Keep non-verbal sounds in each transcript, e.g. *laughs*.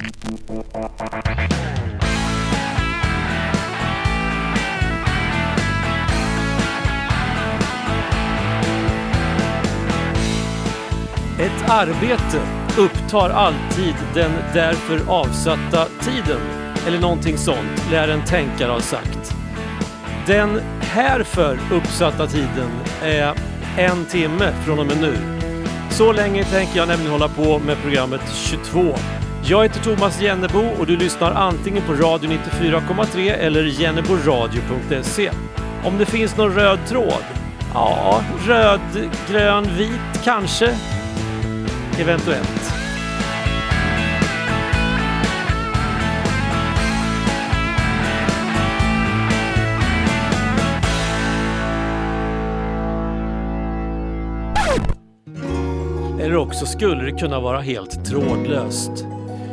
Ett arbete upptar alltid den därför avsatta tiden. Eller någonting sånt, lär en tänkare ha sagt. Den härför uppsatta tiden är en timme från och med nu. Så länge tänker jag nämligen hålla på med programmet 22. Jag heter Thomas Jennebo och du lyssnar antingen på Radio 94,3 eller jenneboradio.se. Om det finns någon röd tråd? Ja, röd, grön, vit kanske? Eventuellt. Eller också skulle det kunna vara helt trådlöst.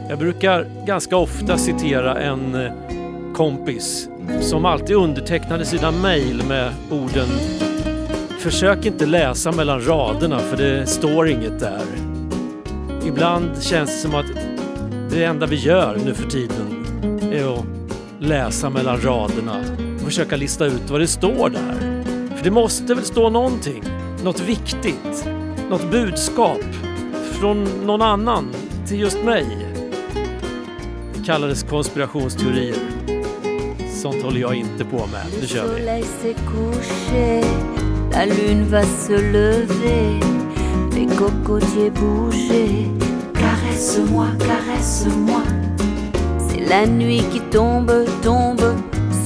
Jag brukar ganska ofta citera en eh, kompis som alltid undertecknade sina mejl med orden Försök inte läsa mellan raderna för det står inget där. Ibland känns det som att det enda vi gör nu för tiden är att läsa mellan raderna och försöka lista ut vad det står där. För det måste väl stå någonting, något viktigt, något budskap från någon annan till just mig. Kallades konspirationsteorier. Sånt håller jag inte på med. Nu kör vi. soleil s'est couché, la lune va se lever, les cocotiers bouger. Caresse-moi, caresse-moi. C'est la nuit qui tombe, tombe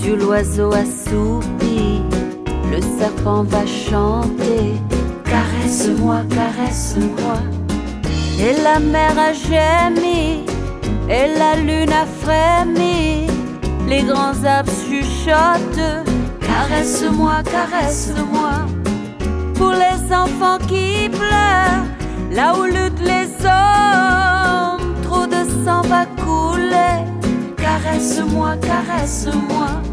sur l'oiseau assoupi. Le serpent va chanter. Caresse-moi, caresse-moi. Et la mer a gémi, et la lune a frémi. Les grands arbres chuchotent. Caresse-moi, caresse-moi. Pour les enfants qui pleurent, là où luttent les hommes, trop de sang va couler. Caresse-moi, caresse-moi.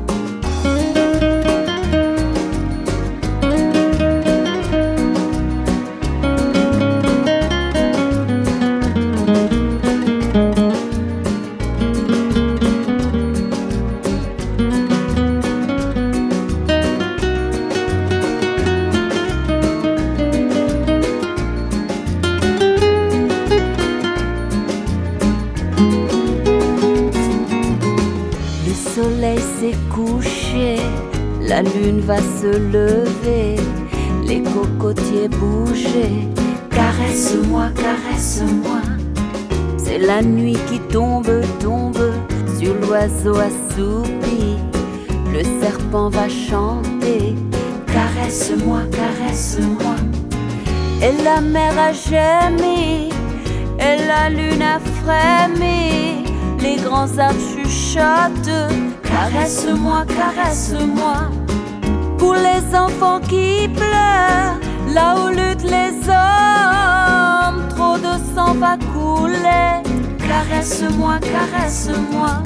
La lune va se lever, les cocotiers bouger. Caresse-moi, caresse-moi. C'est la nuit qui tombe, tombe sur l'oiseau assoupi. Le serpent va chanter. Caresse-moi, caresse-moi. Et la mer a gémi, et la lune a frémi. Les grands arbres chuchotent. Caresse-moi, caresse-moi. Pour les enfants qui pleurent, là où luttent les hommes, trop de sang va couler. Caresse-moi, caresse-moi.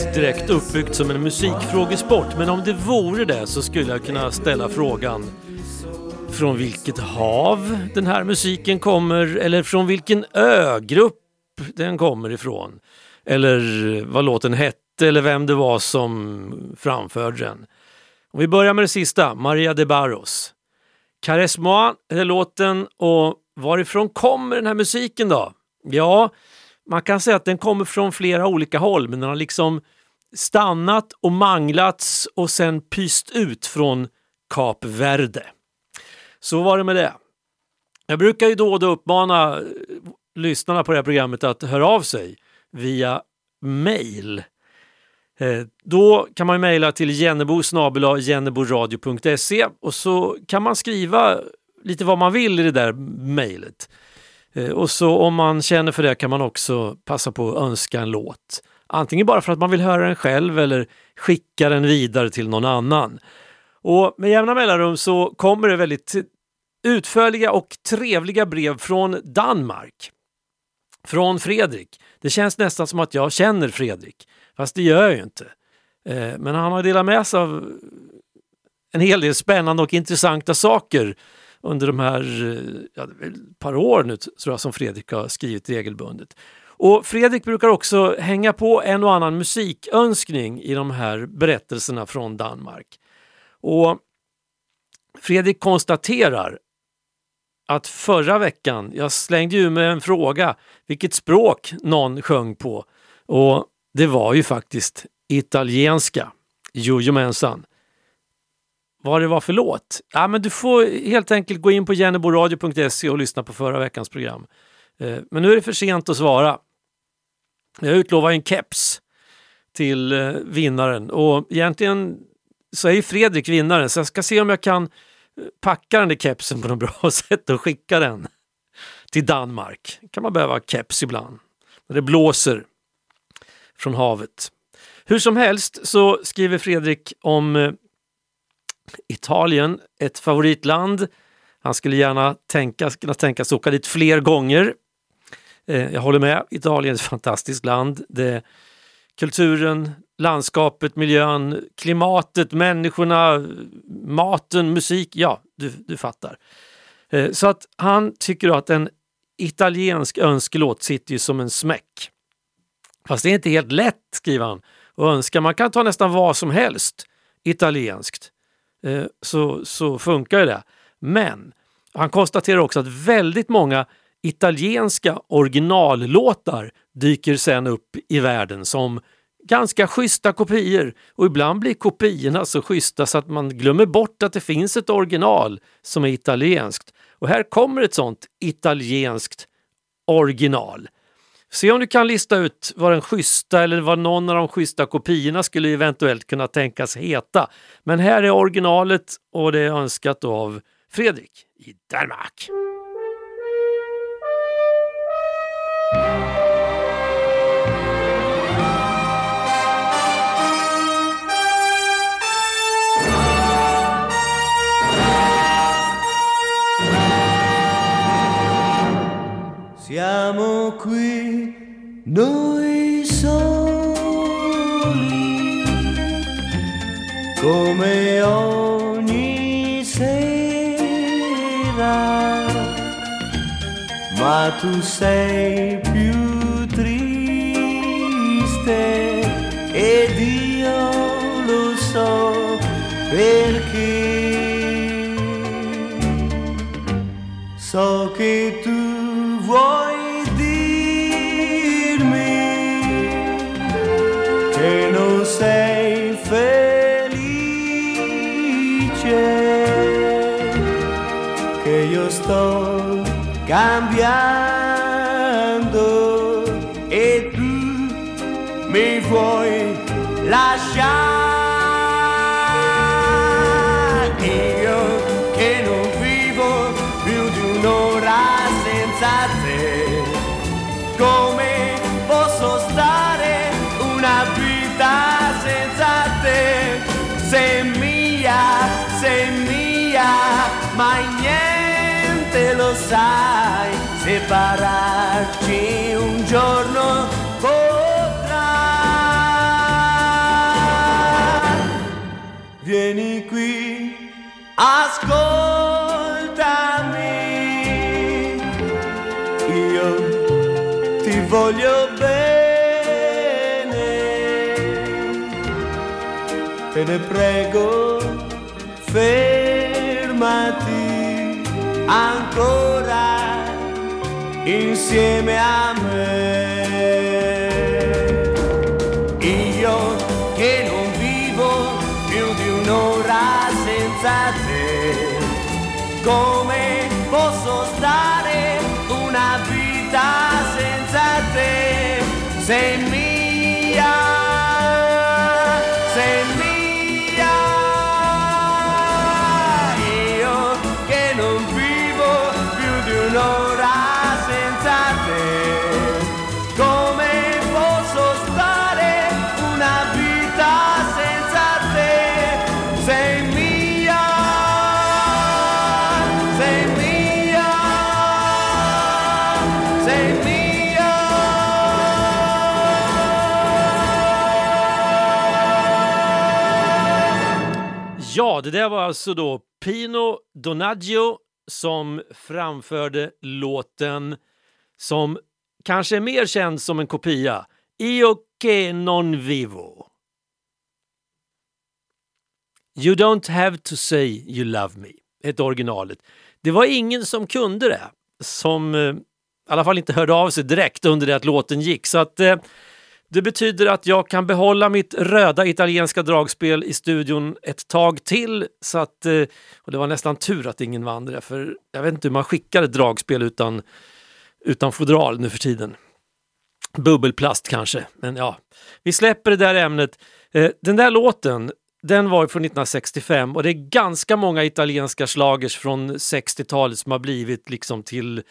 Inte direkt uppbyggt som en musikfrågesport, men om det vore det så skulle jag kunna ställa frågan från vilket hav den här musiken kommer eller från vilken ögrupp den kommer ifrån. Eller vad låten hette eller vem det var som framförde den. Om vi börjar med det sista, Maria de Barros. Cares Moi är låten och varifrån kommer den här musiken då? Ja, man kan säga att den kommer från flera olika håll men den har liksom stannat och manglats och sen pyst ut från Kap Verde. Så var det med det. Jag brukar ju då och då uppmana eh, lyssnarna på det här programmet att höra av sig via mail. Eh, då kan man mejla till jennebo jenneboradio.se och så kan man skriva lite vad man vill i det där mejlet. Eh, och så om man känner för det kan man också passa på att önska en låt. Antingen bara för att man vill höra den själv eller skicka den vidare till någon annan. Och med jämna mellanrum så kommer det väldigt utförliga och trevliga brev från Danmark. Från Fredrik. Det känns nästan som att jag känner Fredrik, fast det gör jag ju inte. Eh, men han har delat med sig av en hel del spännande och intressanta saker under de här ja, par år nu tror jag som Fredrik har skrivit regelbundet. Och Fredrik brukar också hänga på en och annan musikönskning i de här berättelserna från Danmark. Och Fredrik konstaterar att förra veckan, jag slängde ju med en fråga vilket språk någon sjöng på och det var ju faktiskt italienska. Jojomensan. Vad det var för låt? Ja, men du får helt enkelt gå in på jenneboradio.se och lyssna på förra veckans program. Eh, men nu är det för sent att svara. Jag utlovar en keps till eh, vinnaren och egentligen så är ju Fredrik vinnaren så jag ska se om jag kan eh, packa den där kepsen på något bra *laughs* sätt och skicka den till Danmark. kan man behöva keps ibland när det blåser från havet. Hur som helst så skriver Fredrik om Italien, ett favoritland. Han skulle gärna tänka, kunna tänka sig åka dit fler gånger. Eh, jag håller med, Italien är ett fantastiskt land. Det, kulturen, landskapet, miljön, klimatet, människorna, maten, musik. Ja, du, du fattar. Eh, så att han tycker att en italiensk önskelåt sitter ju som en smäck. Fast det är inte helt lätt, skriver han, att önska. Man kan ta nästan vad som helst italienskt. Eh, så, så funkar det. Men han konstaterar också att väldigt många italienska originallåtar dyker sen upp i världen som ganska schyssta kopior och ibland blir kopiorna så schyssta så att man glömmer bort att det finns ett original som är italienskt. Och här kommer ett sånt italienskt original. Se om du kan lista ut vad den schyssta eller vad någon av de schyssta kopiorna skulle eventuellt kunna tänkas heta. Men här är originalet och det är önskat av Fredrik i Danmark. Siamo qui noi soli, come ogni sera, ma tu sei più triste ed io lo so perché. So che tu sei felice, che io sto cambiando e tu mi vuoi lasciare. mai niente lo sai, separarci un giorno potrà. Vieni qui, ascoltami, io ti voglio bene, te ne prego. Felice ancora insieme a me. Io che non vivo più di un'ora senza te, come posso stare una vita senza te? Sei mia, det där var alltså då Pino Donaggio som framförde låten som kanske är mer känd som en kopia. Io che non vivo. You don't have to say you love me, hette originalet. Det var ingen som kunde det, som eh, i alla fall inte hörde av sig direkt under det att låten gick. Så att eh, det betyder att jag kan behålla mitt röda italienska dragspel i studion ett tag till. Så att, eh, och det var nästan tur att ingen vann det, för jag vet inte hur man skickar ett dragspel utan, utan fodral nu för tiden. Bubbelplast kanske, men ja. Vi släpper det där ämnet. Eh, den där låten, den var från 1965 och det är ganska många italienska slagers från 60-talet som har blivit liksom till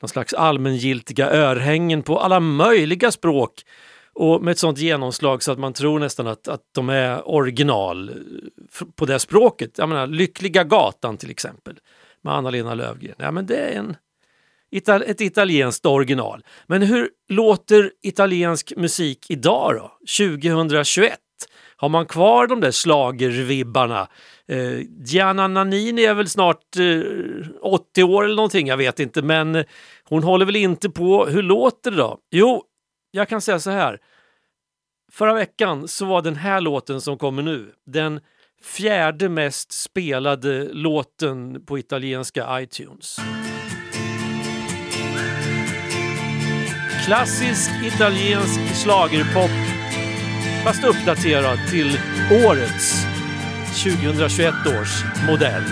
någon slags allmängiltiga örhängen på alla möjliga språk. Och med ett sånt genomslag så att man tror nästan att, att de är original eh, på det språket. Jag menar, Lyckliga gatan till exempel med Anna-Lena Löfgren. Ja, men det är en, ett italienskt original. Men hur låter italiensk musik idag då? 2021? Har man kvar de där slagervibbarna? Eh, Gianna Nannini är väl snart eh, 80 år eller någonting, jag vet inte, men hon håller väl inte på. Hur låter det då? Jo, jag kan säga så här. Förra veckan så var den här låten som kommer nu den fjärde mest spelade låten på italienska iTunes. Klassisk italiensk schlagerpop fast uppdaterad till årets 2021 års modell.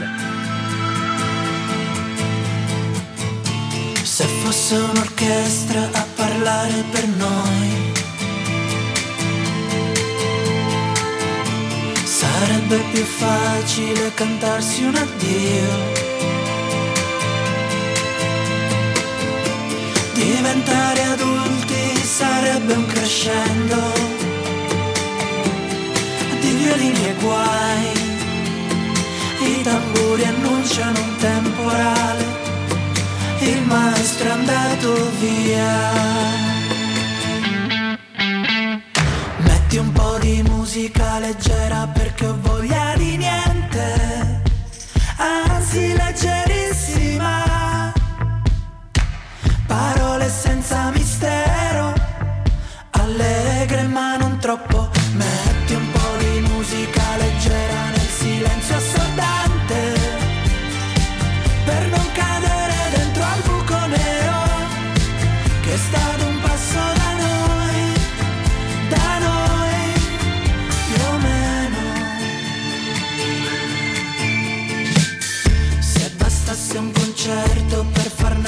Se fosse un'orchestra a parlare per noi, sarebbe più facile cantarsi un addio. Diventare adulti sarebbe un crescendo di violini e guai. I tamburi annunciano un temporale il maestro è andato via. Metti un po' di musica leggera perché ho voglia di niente, anzi leggerissima. Parole senza mistero, allegre ma non troppo.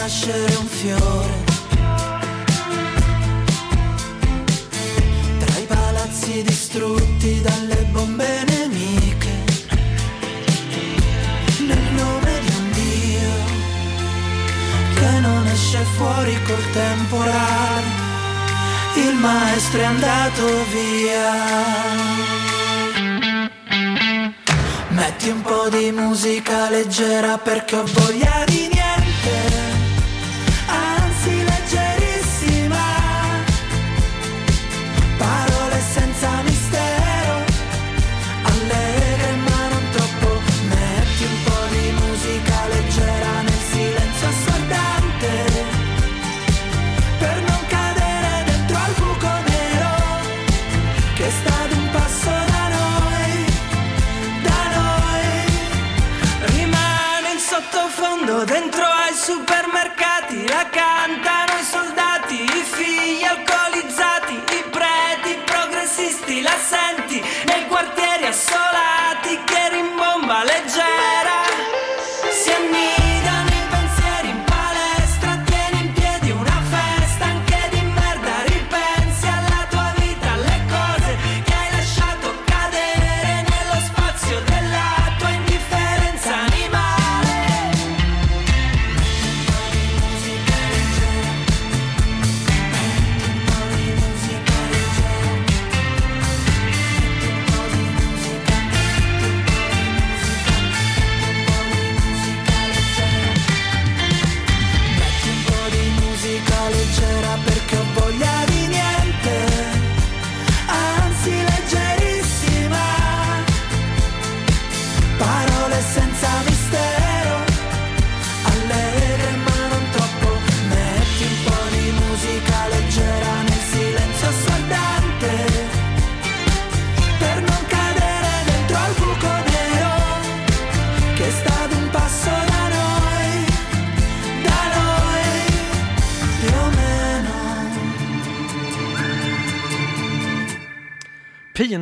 Nascere un fiore. Tra i palazzi distrutti dalle bombe nemiche nel nome di un Dio che non esce fuori col temporale. Il maestro è andato via. Metti un po' di musica leggera perché ho voglia di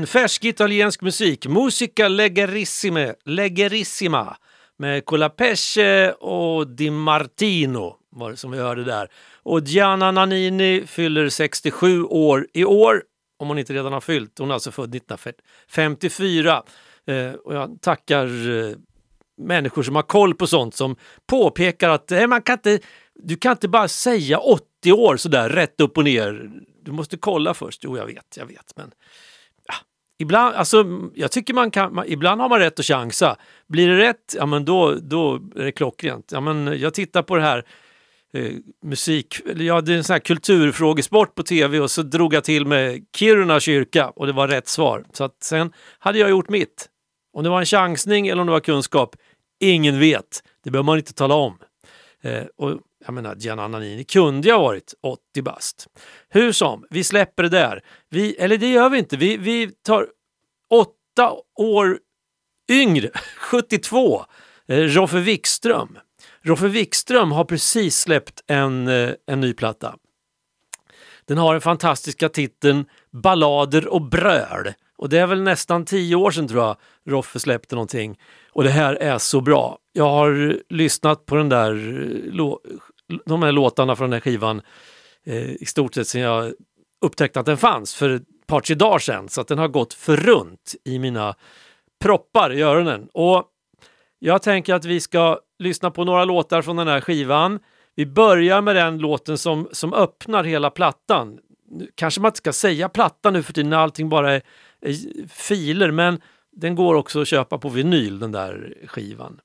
Pinfärsk italiensk musik, Musica Leggerissime, Leggerissima med Colapesce och Di Martino var det som vi hörde där. Och Gianna Nannini fyller 67 år i år, om hon inte redan har fyllt. Hon är alltså född 1954. Eh, och jag tackar eh, människor som har koll på sånt som påpekar att eh, man kan inte, du kan inte bara säga 80 år sådär rätt upp och ner. Du måste kolla först. Jo, jag vet, jag vet, men Ibland, alltså, jag tycker man kan, man, ibland har man rätt att chansa. Blir det rätt, ja men då, då är det klockrent. Ja, men jag tittar på det här eh, musik, eller ja, det är en sån här kulturfrågesport på tv och så drog jag till med Kiruna kyrka och det var rätt svar. Så att sen hade jag gjort mitt. Om det var en chansning eller om det var kunskap, ingen vet. Det behöver man inte tala om. Eh, och jag menar, Gianna Nannini kunde ju ha varit 80 bast. Hur som, vi släpper det där. Vi, eller det gör vi inte. Vi, vi tar åtta år yngre, *laughs* 72, eh, Roffe Wikström. Roffe Wikström har precis släppt en, eh, en ny platta. Den har den fantastiska titeln Ballader och bröl. Och det är väl nästan tio år sedan tror jag Roffe släppte någonting. Och det här är så bra. Jag har lyssnat på den där, eh, de här låtarna från den här skivan eh, i stort sett sedan jag upptäckte att den fanns för ett par, tre dagar sedan. Så att den har gått för runt i mina proppar i öronen. Och jag tänker att vi ska lyssna på några låtar från den här skivan. Vi börjar med den låten som, som öppnar hela plattan. Kanske man inte ska säga platta nu för tiden när allting bara är, är filer, men den går också att köpa på vinyl, den där skivan.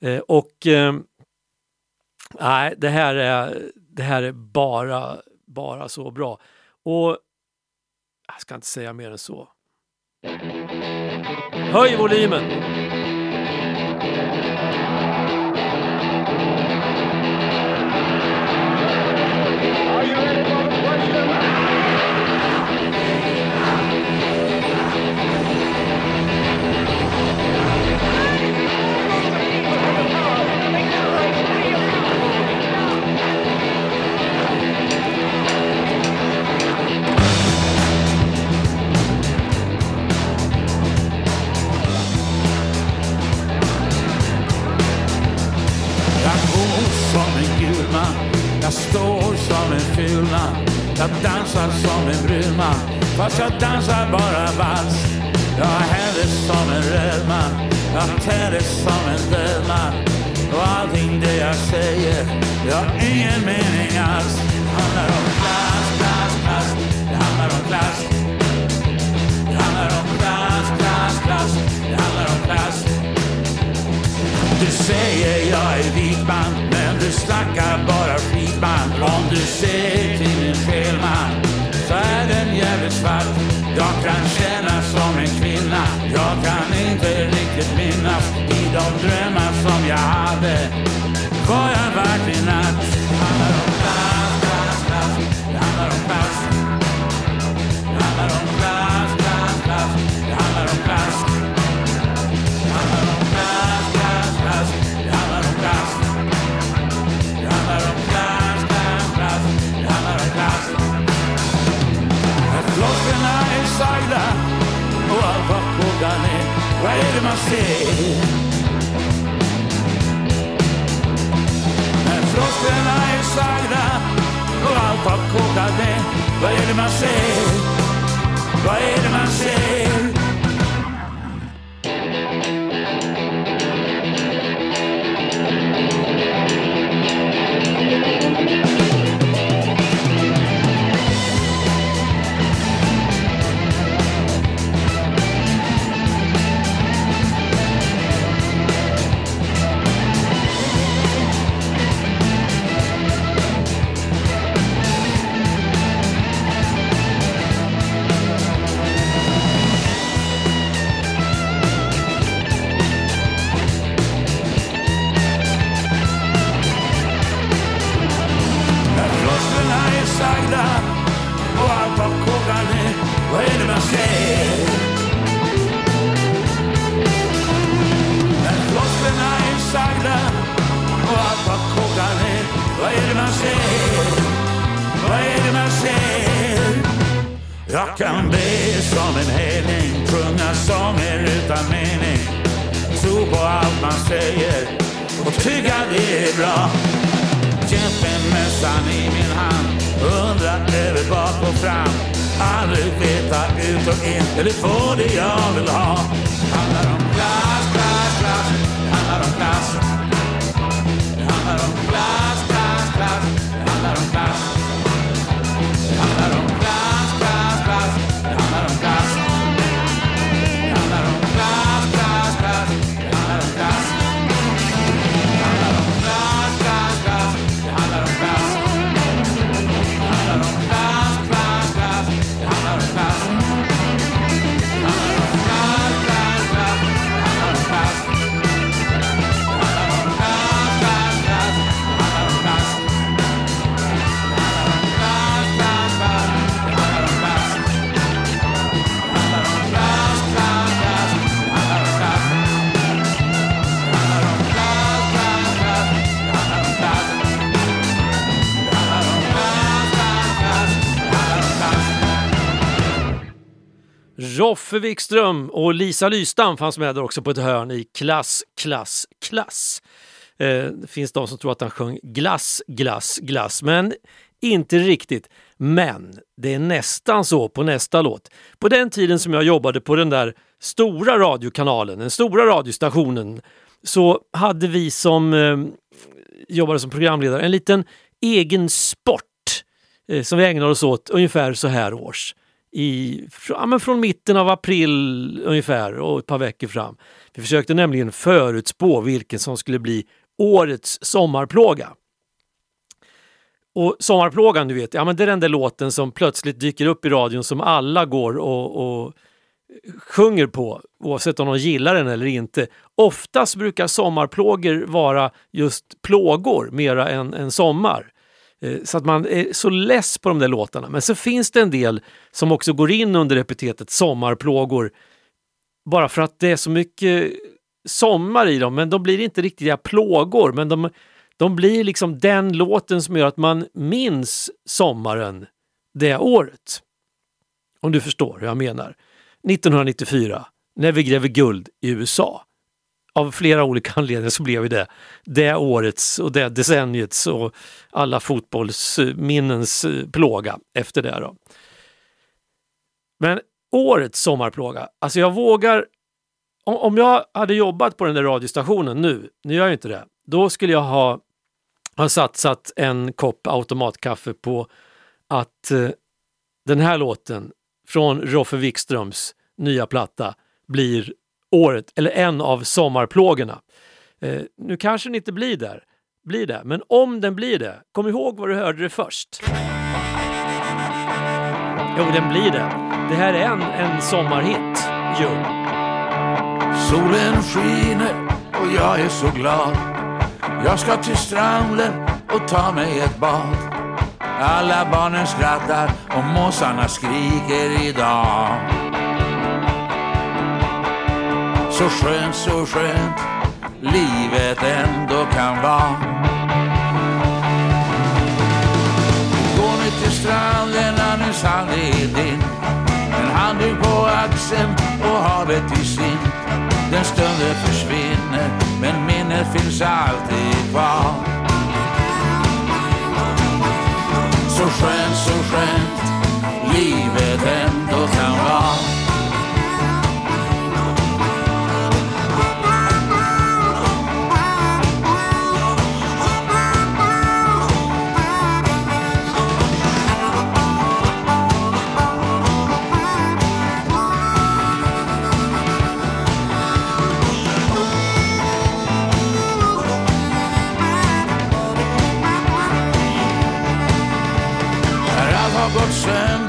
Eh, och eh, nej, det här är, det här är bara, bara så bra. Och jag ska inte säga mer än så. Höj volymen! En jag står som en ful man. Jag dansar som en brud fast jag dansar bara vals. Jag händer som en röd man, jag tänder som en död man. Och allting det jag säger, det har ingen mening alls. Det handlar om klass, klass, klass. Det handlar om klass. Det handlar om klass, klass, klass. Det handlar om klass. Du säger jag är vit man, men du snackar bara skit man. Om du ser till min själ man, så är den jävligt svart. Jag kan känna som en kvinna, jag kan inte riktigt minnas i de drömmar som jag hade. Var jag verkligen natt? Handlar om klass, Vad är det man ser? När frösterna är sagda och allt har kokat ner Vad är det man ser? Vad är det man ser? Uffe Wikström och Lisa Lystam fanns med där också på ett hörn i Klass, klass, klass. Eh, det finns de som tror att han sjöng glass, glass, glass, men inte riktigt. Men det är nästan så på nästa låt. På den tiden som jag jobbade på den där stora radiokanalen, den stora radiostationen, så hade vi som eh, jobbade som programledare en liten egen sport eh, som vi ägnade oss åt ungefär så här års. I, ja, men från mitten av april ungefär och ett par veckor fram. Vi försökte nämligen förutspå vilken som skulle bli årets sommarplåga. Och Sommarplågan, du vet, ja, men det är den där låten som plötsligt dyker upp i radion som alla går och, och sjunger på, oavsett om de gillar den eller inte. Oftast brukar sommarplågor vara just plågor mera än, än sommar. Eh, så att man är så less på de där låtarna. Men så finns det en del som också går in under epitetet sommarplågor bara för att det är så mycket sommar i dem. Men de blir inte riktiga plågor. Men de, de blir liksom den låten som gör att man minns sommaren det året. Om du förstår hur jag menar. 1994, när vi gräver guld i USA. Av flera olika *laughs* anledningar så blev det det årets och det decenniets och alla fotbollsminnens eh, plåga efter det. Då. Men årets sommarplåga, alltså jag vågar... Om, om jag hade jobbat på den där radiostationen nu, nu gör jag inte det, då skulle jag ha, ha satsat en kopp automatkaffe på att eh, den här låten från Roffe Wikströms nya platta blir året, eller en av sommarplågorna. Eh, nu kanske den inte blir där, blir det, men om den blir det, kom ihåg var du hörde det först. Jo, den blir det. Det här är en, en sommarhit. Jo. Solen skiner och jag är så glad Jag ska till stranden och ta mig ett bad Alla barnen skrattar och måsarna skriker idag så skönt, så skönt livet ändå kan vara. Gå nu till stranden, ja, är din. En handduk på axeln och havet i sin Den stunden försvinner, men minnet finns alltid kvar. Så skönt, så skönt livet ändå kan vara.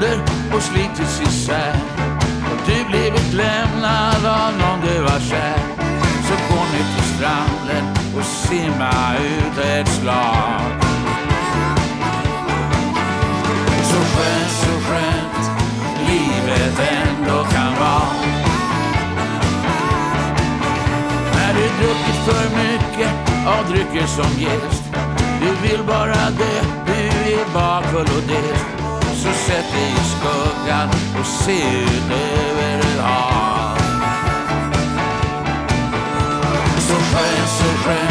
Sönder och slitits isär. Och du blivit lämnad av någon du var kär. Så gå ner till stranden och simma ut ett slag. Så skönt, så skönt livet ändå kan vara. När du druckit för mycket av drycker som gäst. Du vill bara dö, du är bakfull och dest. Så sätt dig i skuggan och se ut över ett hav. Så skönt, så skönt.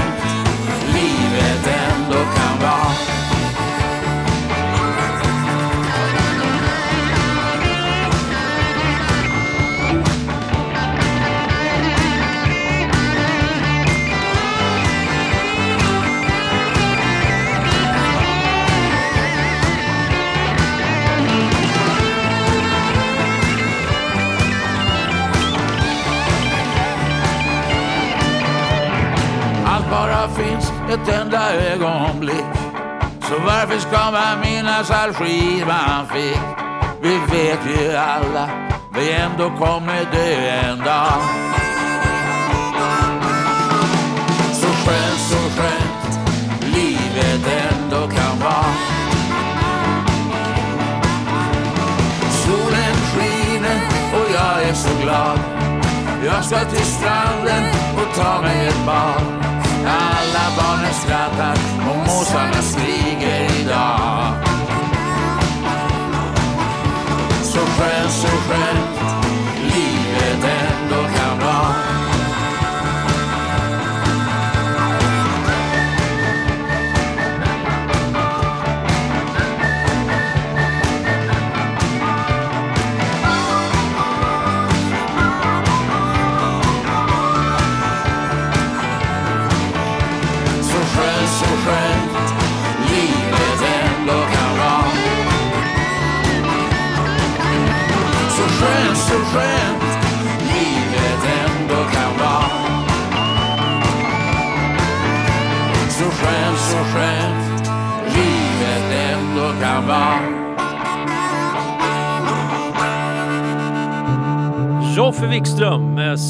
Finns ett enda ögonblick. Så varför ska man minnas all skit man fick? Vi vet ju alla vi ändå kommer dö en dag. Så skönt, så skönt livet ändå kan vara. Solen skiner och jag är så glad. Jag ska till stranden och ta mig ett bad. Alla barnen skrattar och måsarna skriker idag. Så skönt, så skönt livet ändå kan vara.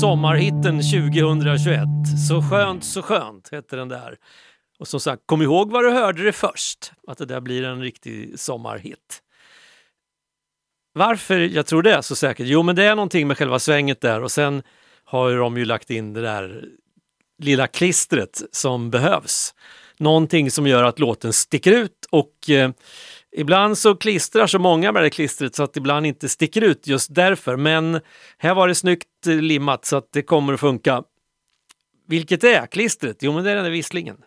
Sommarhitten 2021. Så skönt, så skönt hette den där. Och som sagt, kom ihåg var du hörde det först, att det där blir en riktig sommarhit. Varför jag tror det så säkert? Jo, men det är någonting med själva svänget där och sen har ju de ju lagt in det där lilla klistret som behövs. Någonting som gör att låten sticker ut och eh, ibland så klistrar så många med det klistret så att det ibland inte sticker ut just därför. Men här var det snyggt eh, limmat så att det kommer att funka. Vilket är klistret? Jo, men det är den där visslingen.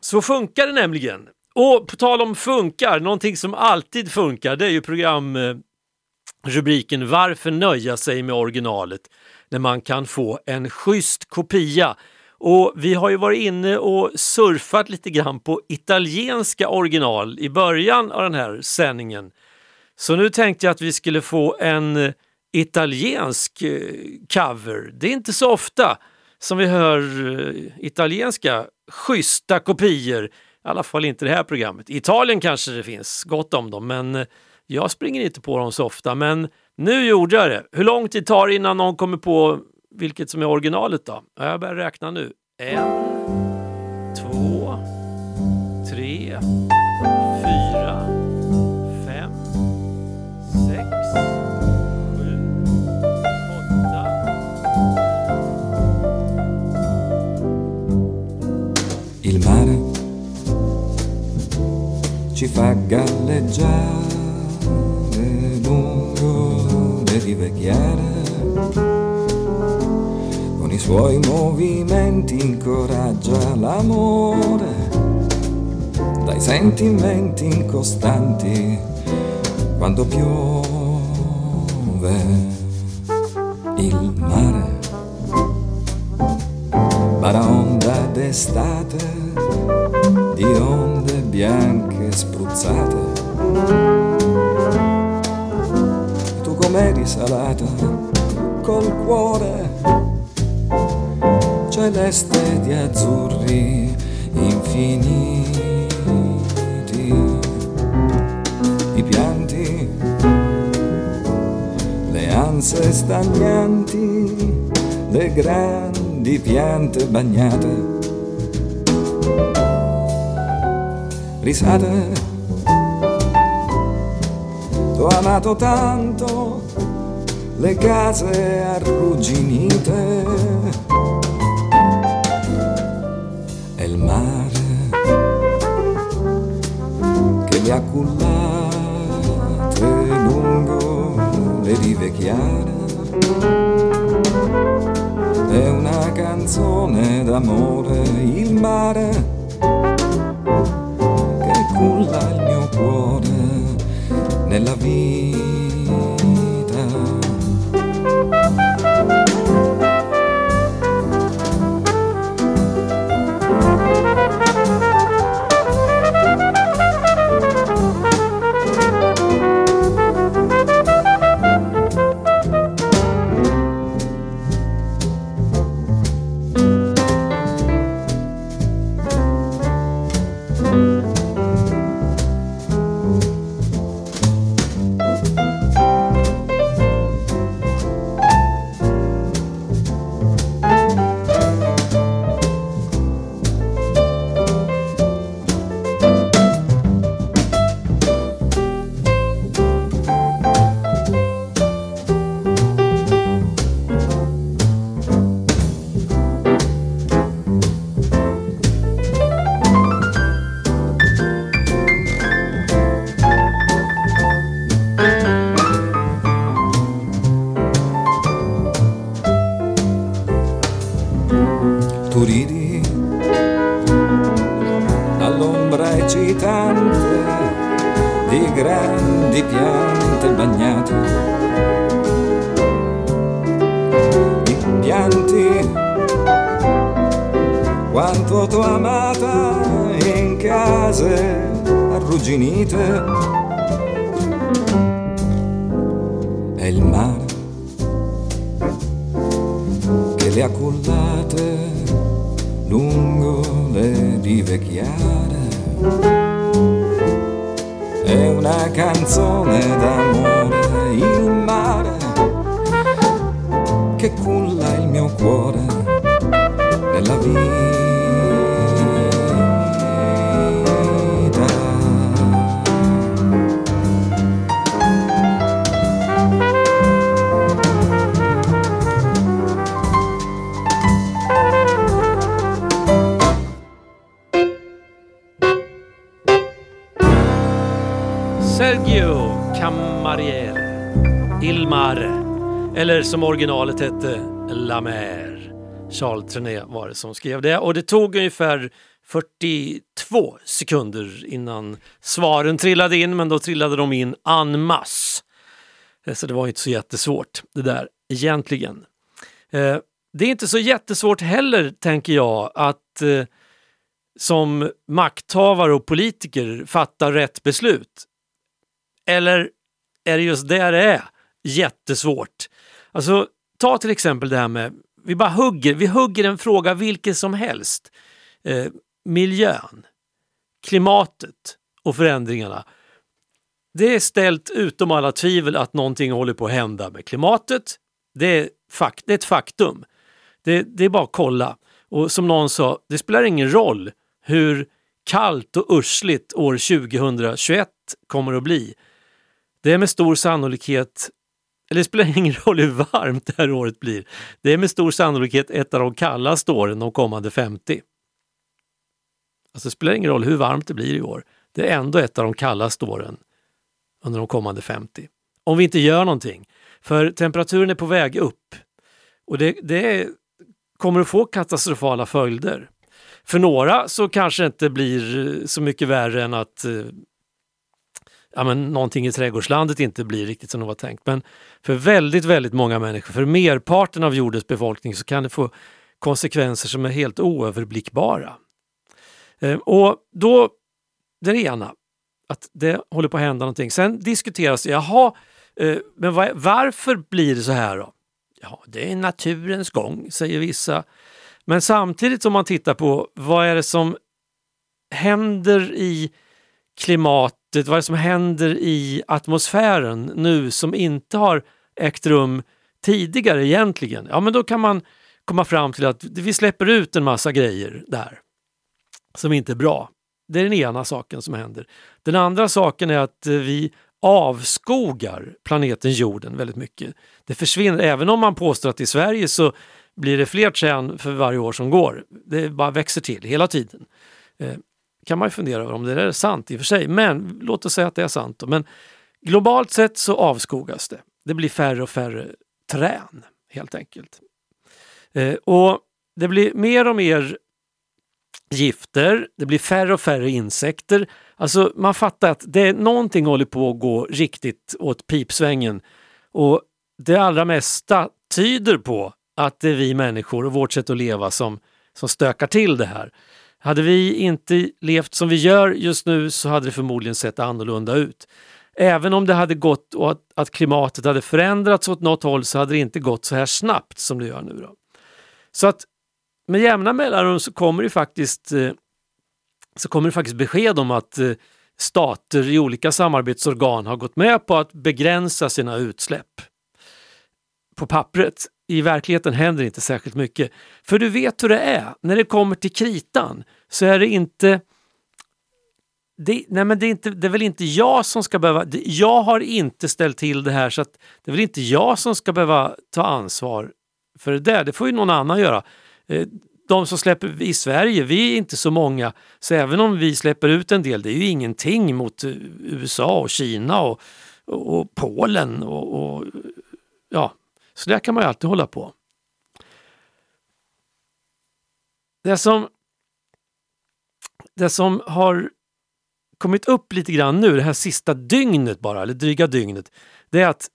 Så funkar det nämligen. Och på tal om funkar, någonting som alltid funkar, det är ju programrubriken eh, Varför nöja sig med originalet när man kan få en schysst kopia? Och vi har ju varit inne och surfat lite grann på italienska original i början av den här sändningen. Så nu tänkte jag att vi skulle få en eh, italiensk eh, cover. Det är inte så ofta som vi hör eh, italienska schyssta kopior. I alla fall inte det här programmet. I Italien kanske det finns gott om dem, men jag springer inte på dem så ofta. Men nu gjorde jag det. Hur lång tid tar det innan någon kommer på vilket som är originalet då? Jag börjar räkna nu. En, två, tre, fyra, fem, sex, sju, åtta, Il mare ci fa galleggiare lungo le rive chiare, suoi movimenti incoraggia l'amore, dai sentimenti incostanti quando piove il mare, baraonda d'estate di onde bianche spruzzate. Tu com'eri salata col cuore celeste di azzurri infiniti. I pianti, le anse stagnanti, le grandi piante bagnate. Risate, t'ho amato tanto, le case arrugginite e il mare che le ha cullate lungo le rive chiare. È una canzone d'amore, il mare som originalet hette, La Mer. Charles Trenet var det som skrev det och det tog ungefär 42 sekunder innan svaren trillade in, men då trillade de in en masse. Eh, så det var inte så jättesvårt det där egentligen. Eh, det är inte så jättesvårt heller, tänker jag, att eh, som makthavare och politiker fatta rätt beslut. Eller är det just det det är jättesvårt? Alltså, ta till exempel det här med, vi bara hugger, vi hugger en fråga vilken som helst. Eh, miljön, klimatet och förändringarna. Det är ställt utom alla tvivel att någonting håller på att hända med klimatet. Det är, fakt, det är ett faktum. Det, det är bara att kolla. Och som någon sa, det spelar ingen roll hur kallt och ursligt år 2021 kommer att bli. Det är med stor sannolikhet, eller det spelar ingen roll hur varmt det här året blir. Det är med stor sannolikhet ett av de kallaste åren de kommande 50. Alltså det spelar ingen roll hur varmt det blir i år. Det är ändå ett av de kallaste åren under de kommande 50. Om vi inte gör någonting. För temperaturen är på väg upp och det, det kommer att få katastrofala följder. För några så kanske det inte blir så mycket värre än att eh, ja, men någonting i trädgårdslandet inte blir riktigt som det var tänkt. Men för väldigt, väldigt många människor, för merparten av jordens befolkning så kan det få konsekvenser som är helt oöverblickbara. Eh, och då, det är det ena, att det håller på att hända någonting. Sen diskuteras det, jaha, eh, men varför blir det så här då? Ja, det är naturens gång, säger vissa. Men samtidigt om man tittar på vad är det som händer i klimatet, vad är det som händer i atmosfären nu som inte har ägt rum tidigare egentligen? Ja, men då kan man komma fram till att vi släpper ut en massa grejer där som inte är bra. Det är den ena saken som händer. Den andra saken är att vi avskogar planeten jorden väldigt mycket. Det försvinner, även om man påstår att i Sverige så blir det fler träd för varje år som går. Det bara växer till hela tiden. Eh, kan man ju fundera över om det är sant i och för sig, men låt oss säga att det är sant. Då. Men globalt sett så avskogas det. Det blir färre och färre trän helt enkelt. Eh, och det blir mer och mer gifter, det blir färre och färre insekter. Alltså man fattar att det är någonting håller på att gå riktigt åt pipsvängen. Och det allra mesta tyder på att det är vi människor och vårt sätt att leva som, som stökar till det här. Hade vi inte levt som vi gör just nu så hade det förmodligen sett annorlunda ut. Även om det hade gått och att, att klimatet hade förändrats åt något håll så hade det inte gått så här snabbt som det gör nu. Då. Så att med jämna mellanrum så kommer det faktiskt eh, så kommer det faktiskt besked om att eh, stater i olika samarbetsorgan har gått med på att begränsa sina utsläpp. På pappret. I verkligheten händer inte särskilt mycket. För du vet hur det är, när det kommer till kritan så är det inte det, nej men det, är inte, det är väl inte jag som ska behöva... Det, jag har inte ställt till det här så att det är väl inte jag som ska behöva ta ansvar för det där. Det får ju någon annan göra. Eh, de som släpper i Sverige, vi är inte så många, så även om vi släpper ut en del, det är ju ingenting mot eh, USA och Kina och, och Polen och, och ja, så där kan man ju alltid hålla på. Det som, det som har kommit upp lite grann nu, det här sista dygnet bara, eller dryga dygnet, det är att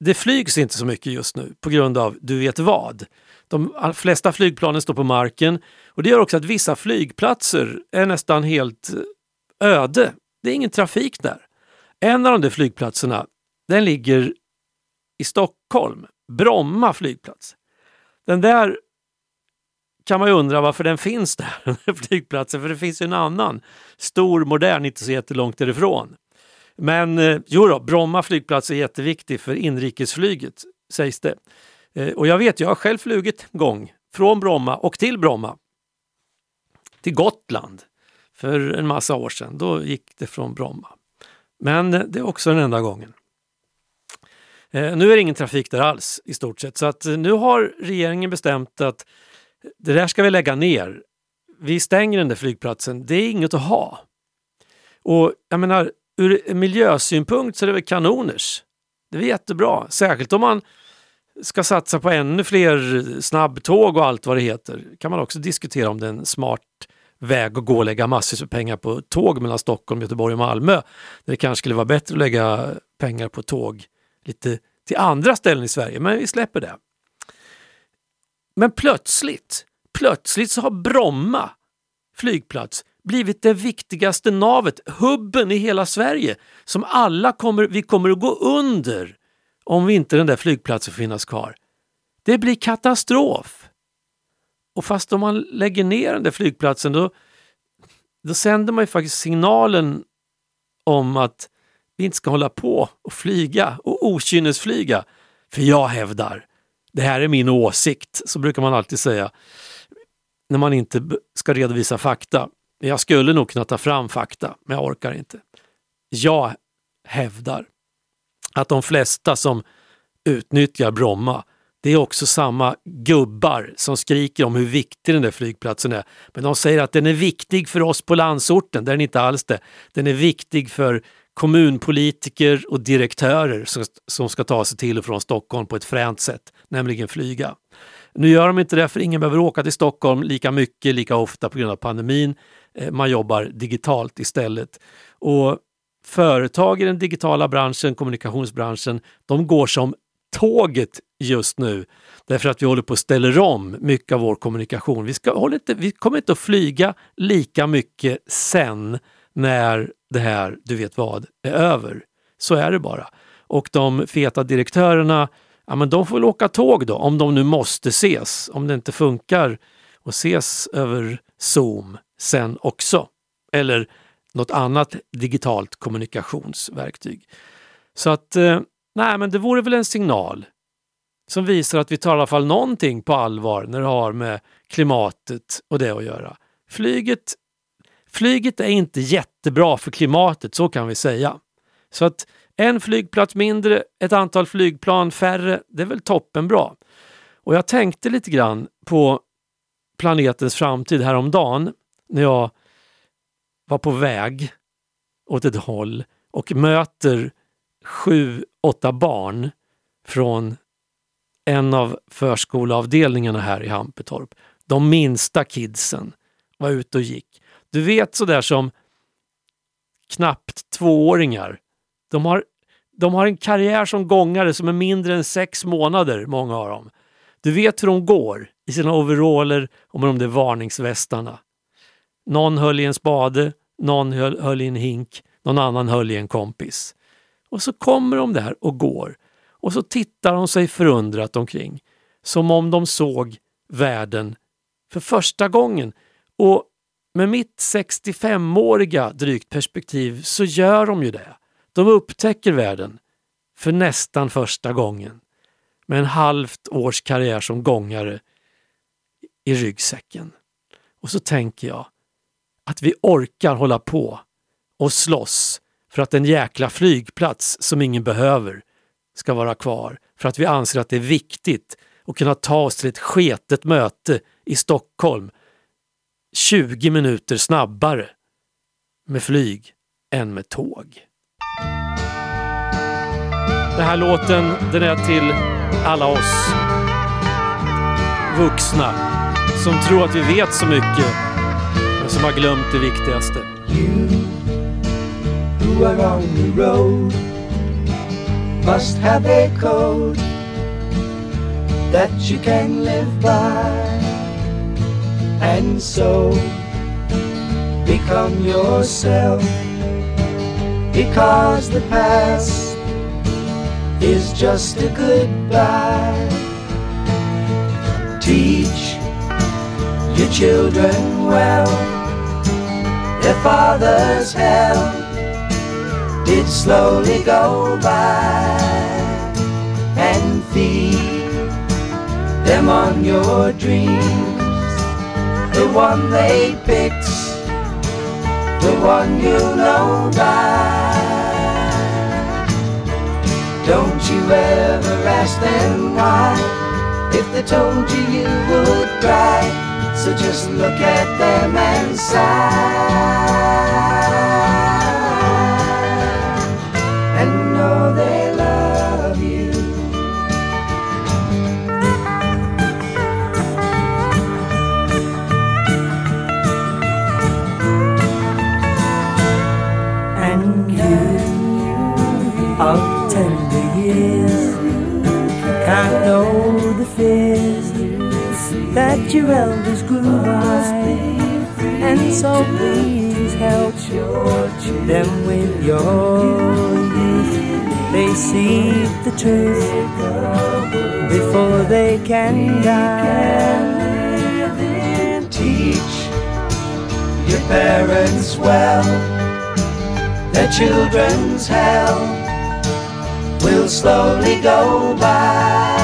det flygs inte så mycket just nu på grund av du vet vad. De flesta flygplanen står på marken och det gör också att vissa flygplatser är nästan helt eh, öde. Det är ingen trafik där. En av de där flygplatserna, den ligger i Stockholm, Bromma flygplats. Den där kan man ju undra varför den finns där, *laughs* den där flygplatsen, för det finns ju en annan stor, modern, inte så jättelångt därifrån. Men eh, jo då, Bromma flygplats är jätteviktig för inrikesflyget, sägs det. Eh, och jag vet, jag har själv flugit en gång från Bromma och till Bromma. Till Gotland för en massa år sedan. Då gick det från Bromma. Men det är också den enda gången. Eh, nu är det ingen trafik där alls i stort sett så att eh, nu har regeringen bestämt att det där ska vi lägga ner. Vi stänger den där flygplatsen. Det är inget att ha. Och jag menar, ur miljösynpunkt så är det väl kanoners. Det är jättebra, särskilt om man ska satsa på ännu fler snabbtåg och allt vad det heter. kan man också diskutera om det är en smart väg att gå och lägga massor med pengar på tåg mellan Stockholm, Göteborg och Malmö. Det kanske skulle vara bättre att lägga pengar på tåg lite till andra ställen i Sverige, men vi släpper det. Men plötsligt, plötsligt så har Bromma flygplats blivit det viktigaste navet, hubben i hela Sverige som alla kommer, vi kommer att gå under om inte den där flygplatsen får finnas kvar. Det blir katastrof. Och fast om man lägger ner den där flygplatsen då, då sänder man ju faktiskt signalen om att vi inte ska hålla på och flyga och okynnesflyga. För jag hävdar, det här är min åsikt, så brukar man alltid säga när man inte ska redovisa fakta. Jag skulle nog kunna ta fram fakta, men jag orkar inte. Jag hävdar att de flesta som utnyttjar Bromma det är också samma gubbar som skriker om hur viktig den där flygplatsen är. Men de säger att den är viktig för oss på landsorten, det är den inte alls det. Den är viktig för kommunpolitiker och direktörer som, som ska ta sig till och från Stockholm på ett fränt sätt, nämligen flyga. Nu gör de inte det för ingen behöver åka till Stockholm lika mycket, lika ofta på grund av pandemin. Eh, man jobbar digitalt istället. Och företag i den digitala branschen, kommunikationsbranschen, de går som tåget just nu. Därför att vi håller på att ställa om mycket av vår kommunikation. Vi, ska, inte, vi kommer inte att flyga lika mycket sen när det här, du vet vad, är över. Så är det bara. Och de feta direktörerna, ja men de får väl åka tåg då, om de nu måste ses. Om det inte funkar att ses över Zoom sen också. Eller något annat digitalt kommunikationsverktyg. Så att, eh, nej men det vore väl en signal som visar att vi tar i alla fall någonting på allvar när det har med klimatet och det att göra. Flyget, flyget är inte jättebra för klimatet, så kan vi säga. Så att en flygplats mindre, ett antal flygplan färre, det är väl toppenbra. Och jag tänkte lite grann på planetens framtid häromdagen när jag var på väg åt ett håll och möter sju, åtta barn från en av förskoleavdelningarna här i Hampetorp. De minsta kidsen var ute och gick. Du vet sådär som knappt tvååringar. De har, de har en karriär som gångare som är mindre än sex månader, många av dem. Du vet hur de går i sina overaller och med de där varningsvästarna. Någon höll i en spade, någon höll, höll i en hink, någon annan höll i en kompis. Och så kommer de där och går och så tittar de sig förundrat omkring som om de såg världen för första gången. Och med mitt 65-åriga drygt perspektiv så gör de ju det. De upptäcker världen för nästan första gången med en halvt års karriär som gångare i ryggsäcken. Och så tänker jag att vi orkar hålla på och slåss för att en jäkla flygplats som ingen behöver ska vara kvar. För att vi anser att det är viktigt att kunna ta oss till ett sketet möte i Stockholm 20 minuter snabbare med flyg än med tåg. Den här låten den är till alla oss vuxna som tror att vi vet så mycket men som har glömt det viktigaste. You who are on the road must have a code that you can live by, and so become yourself. Because the past is just a goodbye. Teach your children well. Their father's hell did slowly go by. And feed them on your dreams the one they picked. The one you know by don't you ever ask them why. If they told you you would cry. So just look at them and sigh fears that your elders grew by. And so please help them with your youth. They see the truth before they can die. Teach your parents well, their children's hell will slowly go by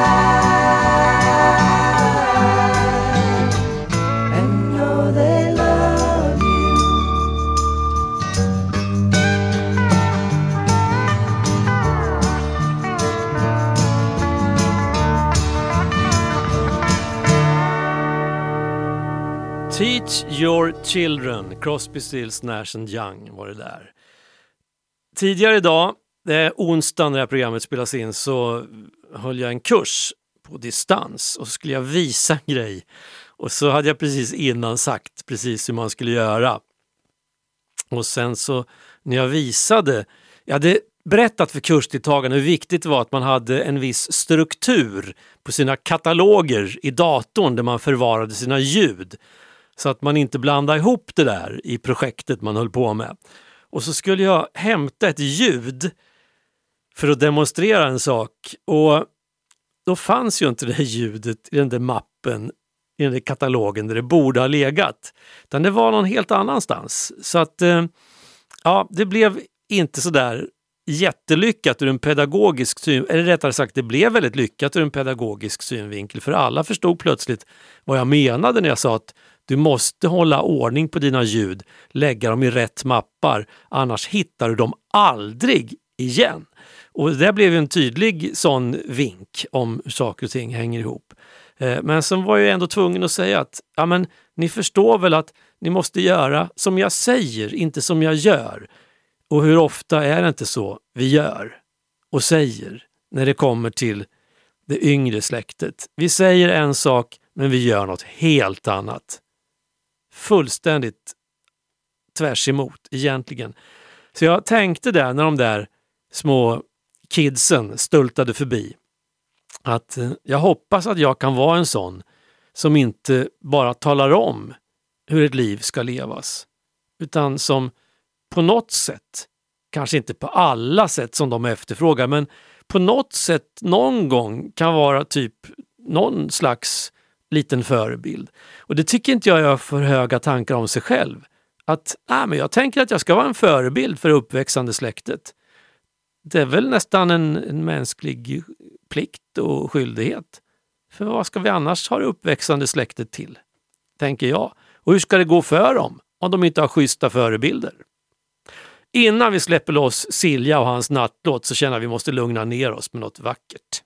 your children, Crosby, Stills, Nash and Young var det där. Tidigare idag, det är onsdag när det här programmet spelas in, så höll jag en kurs på distans och så skulle jag visa en grej. Och så hade jag precis innan sagt precis hur man skulle göra. Och sen så när jag visade, jag hade berättat för kursdeltagarna hur viktigt det var att man hade en viss struktur på sina kataloger i datorn där man förvarade sina ljud. Så att man inte blandar ihop det där i projektet man höll på med. Och så skulle jag hämta ett ljud för att demonstrera en sak och då fanns ju inte det här ljudet i den där mappen, i den där katalogen där det borde ha legat. Utan det var någon helt annanstans. Så att eh, ja, det blev inte sådär jättelyckat ur en pedagogisk synvinkel, eller rättare sagt det blev väldigt lyckat ur en pedagogisk synvinkel för alla förstod plötsligt vad jag menade när jag sa att du måste hålla ordning på dina ljud, lägga dem i rätt mappar, annars hittar du dem aldrig igen. Och det blev en tydlig sån vink om hur saker och ting hänger ihop. Eh, men sen var jag ändå tvungen att säga att ja, men, ni förstår väl att ni måste göra som jag säger, inte som jag gör. Och hur ofta är det inte så vi gör och säger när det kommer till det yngre släktet? Vi säger en sak men vi gör något helt annat. Fullständigt tvärs emot egentligen. Så jag tänkte där när de där små kidsen stultade förbi att eh, jag hoppas att jag kan vara en sån som inte bara talar om hur ett liv ska levas utan som på något sätt, kanske inte på alla sätt som de efterfrågar, men på något sätt någon gång kan vara typ någon slags liten förebild. Och det tycker inte jag är för höga tankar om sig själv. Att nej, men jag tänker att jag ska vara en förebild för det uppväxande släktet. Det är väl nästan en, en mänsklig plikt och skyldighet. För vad ska vi annars ha det uppväxande släktet till? Tänker jag. Och hur ska det gå för dem om de inte har schyssta förebilder? Innan vi släpper loss Silja och hans nattlåt så känner vi måste lugna ner oss med något vackert.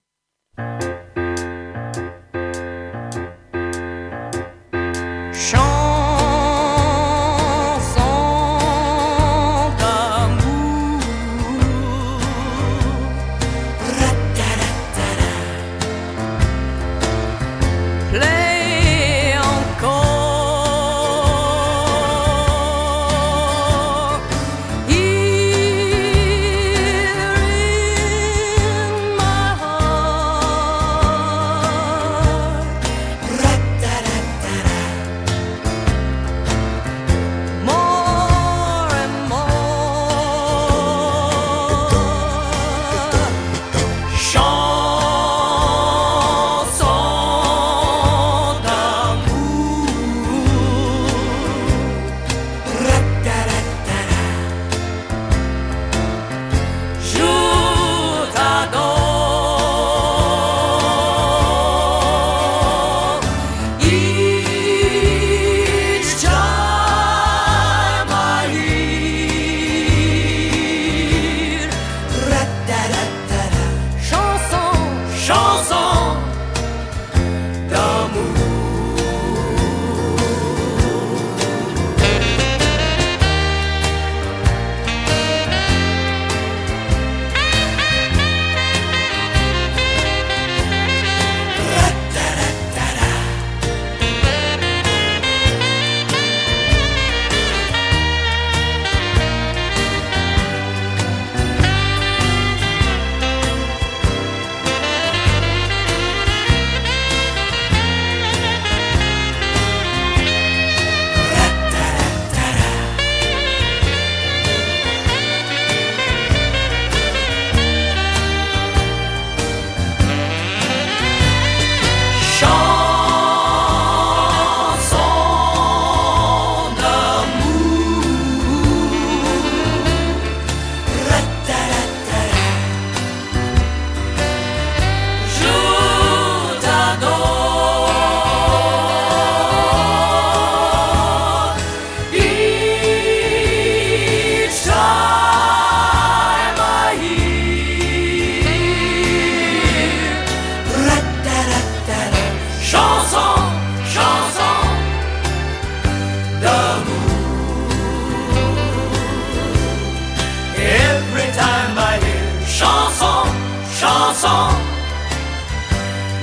Chanson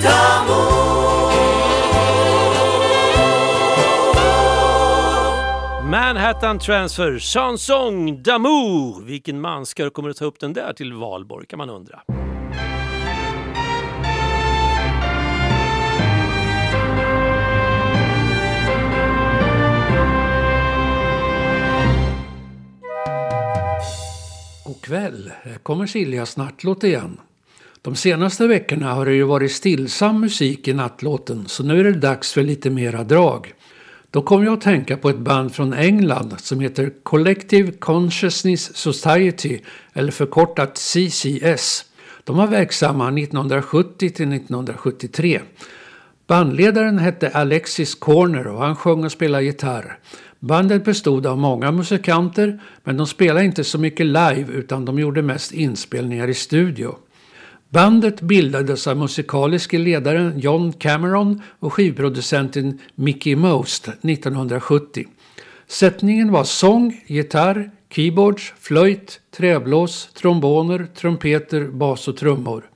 d'amour. Manhattan Transfer, Chanson d'amour. Vilken manskör kommer att ta upp den där till valborg kan man undra. God kväll, här kommer Siljas nattlåt igen. De senaste veckorna har det ju varit stillsam musik i nattlåten så nu är det dags för lite mera drag. Då kom jag att tänka på ett band från England som heter Collective Consciousness Society eller förkortat CCS. De var verksamma 1970 till 1973. Bandledaren hette Alexis Corner och han sjöng och spelade gitarr. Bandet bestod av många musikanter men de spelade inte så mycket live utan de gjorde mest inspelningar i studio. Bandet bildades av musikaliske ledaren John Cameron och skivproducenten Mickey Most 1970. Sättningen var sång, gitarr, keyboards, flöjt, träblås, tromboner, trumpeter, bas och trummor.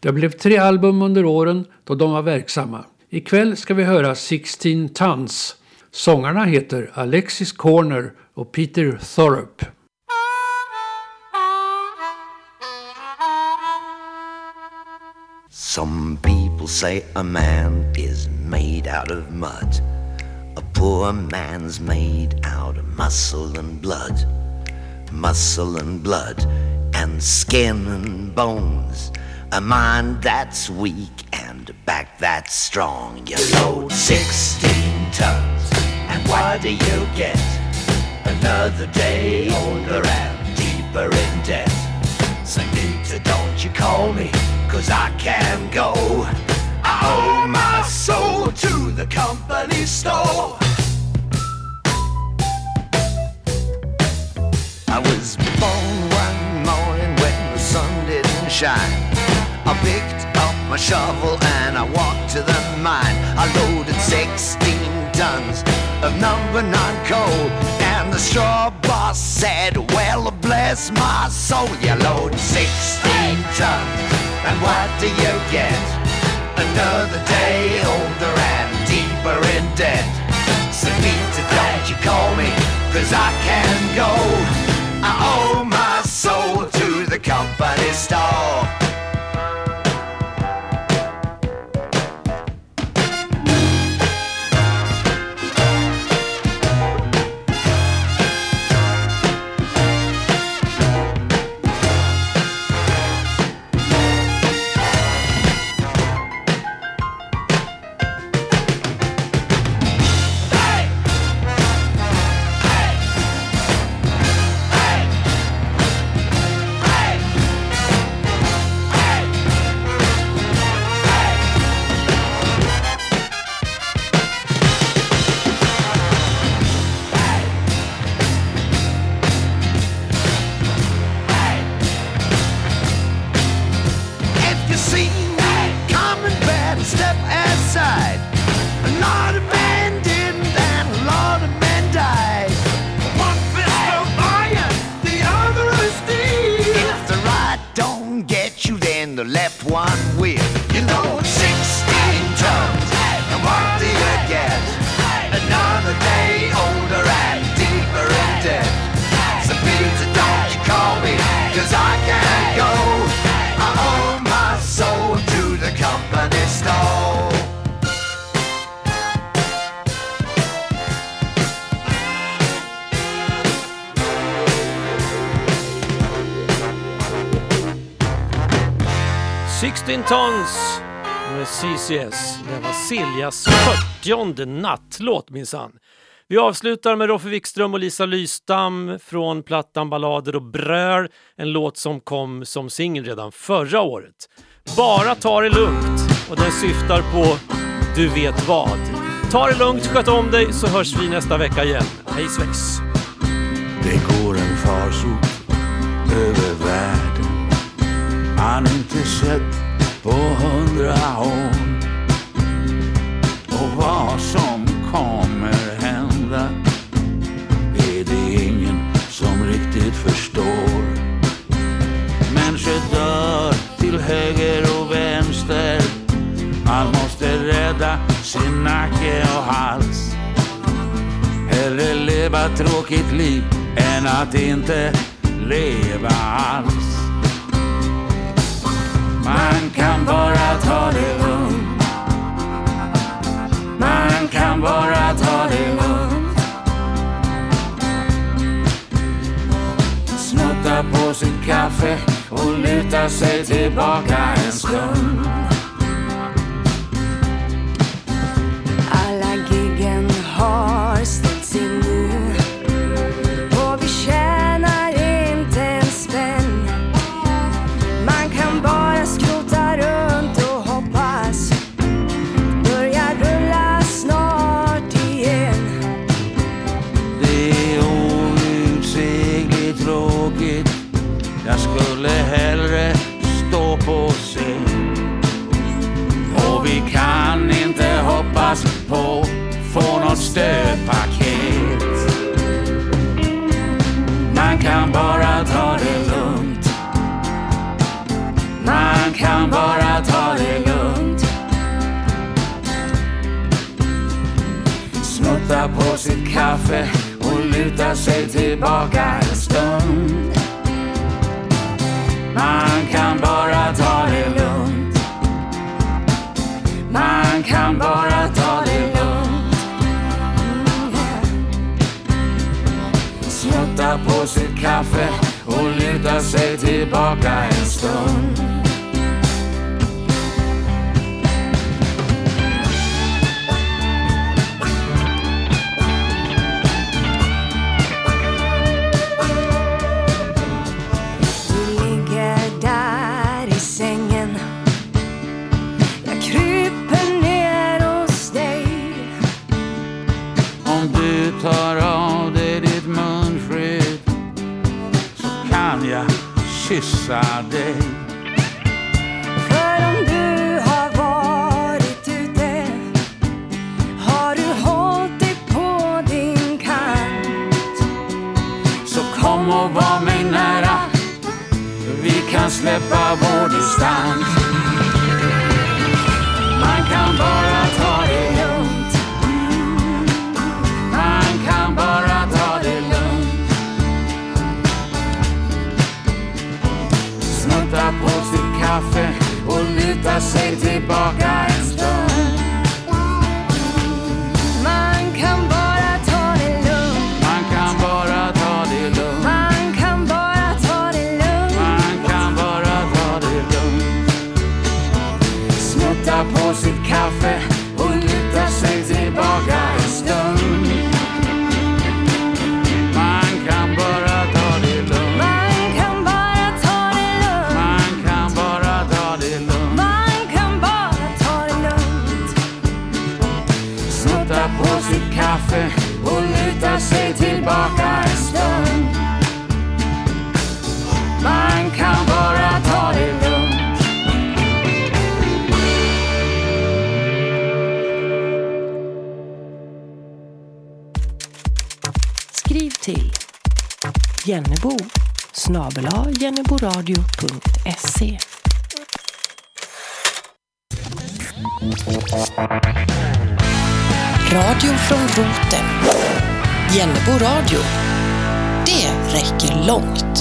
Det blev tre album under åren då de var verksamma. Ikväll ska vi höra 16 Tons. Sångarna heter Alexis Corner och Peter Thorup. Some people say a man is made out of mud. A poor man's made out of muscle and blood. Muscle and blood and skin and bones. A mind that's weak and a back that's strong. You load 16 tons, and what do you get? Another day older and deeper in debt. Sanita, don't you call me, cause I can go. I owe my soul to the company store. I was born one morning when the sun didn't shine. I picked up my shovel and I walked to the mine. I loaded 16 tons of number nine coal. And the straw boss said, Well, bless my soul, you load 16 tons. And what do you get? Another day older and deeper in debt. So, Peter, don't you call me, cause I can go. I owe my soul to the company store. Yes, Det var Siljas 40 nattlåt minsann. Vi avslutar med Roffe Wikström och Lisa Lystam från plattan Ballader och bröl. En låt som kom som singel redan förra året. Bara ta det lugnt och den syftar på Du vet vad. Ta det lugnt, sköt om dig så hörs vi nästa vecka igen. Hej svejs! Det går en farsot över världen man inte sett på hundra år. Vad som kommer hända är det ingen som riktigt förstår. Människor dör till höger och vänster. Man måste rädda sin nacke och hals. Hellre leva tråkigt liv än att inte leva alls. Man kaffe och luta sig tillbaka en stund. Luta sig tillbaka en stund. Man kan bara ta det lugnt. Man kan bara ta det lugnt. Slutta. Smutta på sitt kaffe och luta sig tillbaka en stund. Om du tar av dig ditt munskydd så kan jag kyssa dig. För om du har varit ute har du hållit dig på din kant. Så kom och var mig nära. Vi kan släppa vår distans. Jennebo snabel-a jenneboradio.se Radio från roten. Jennebo radio. Det räcker långt.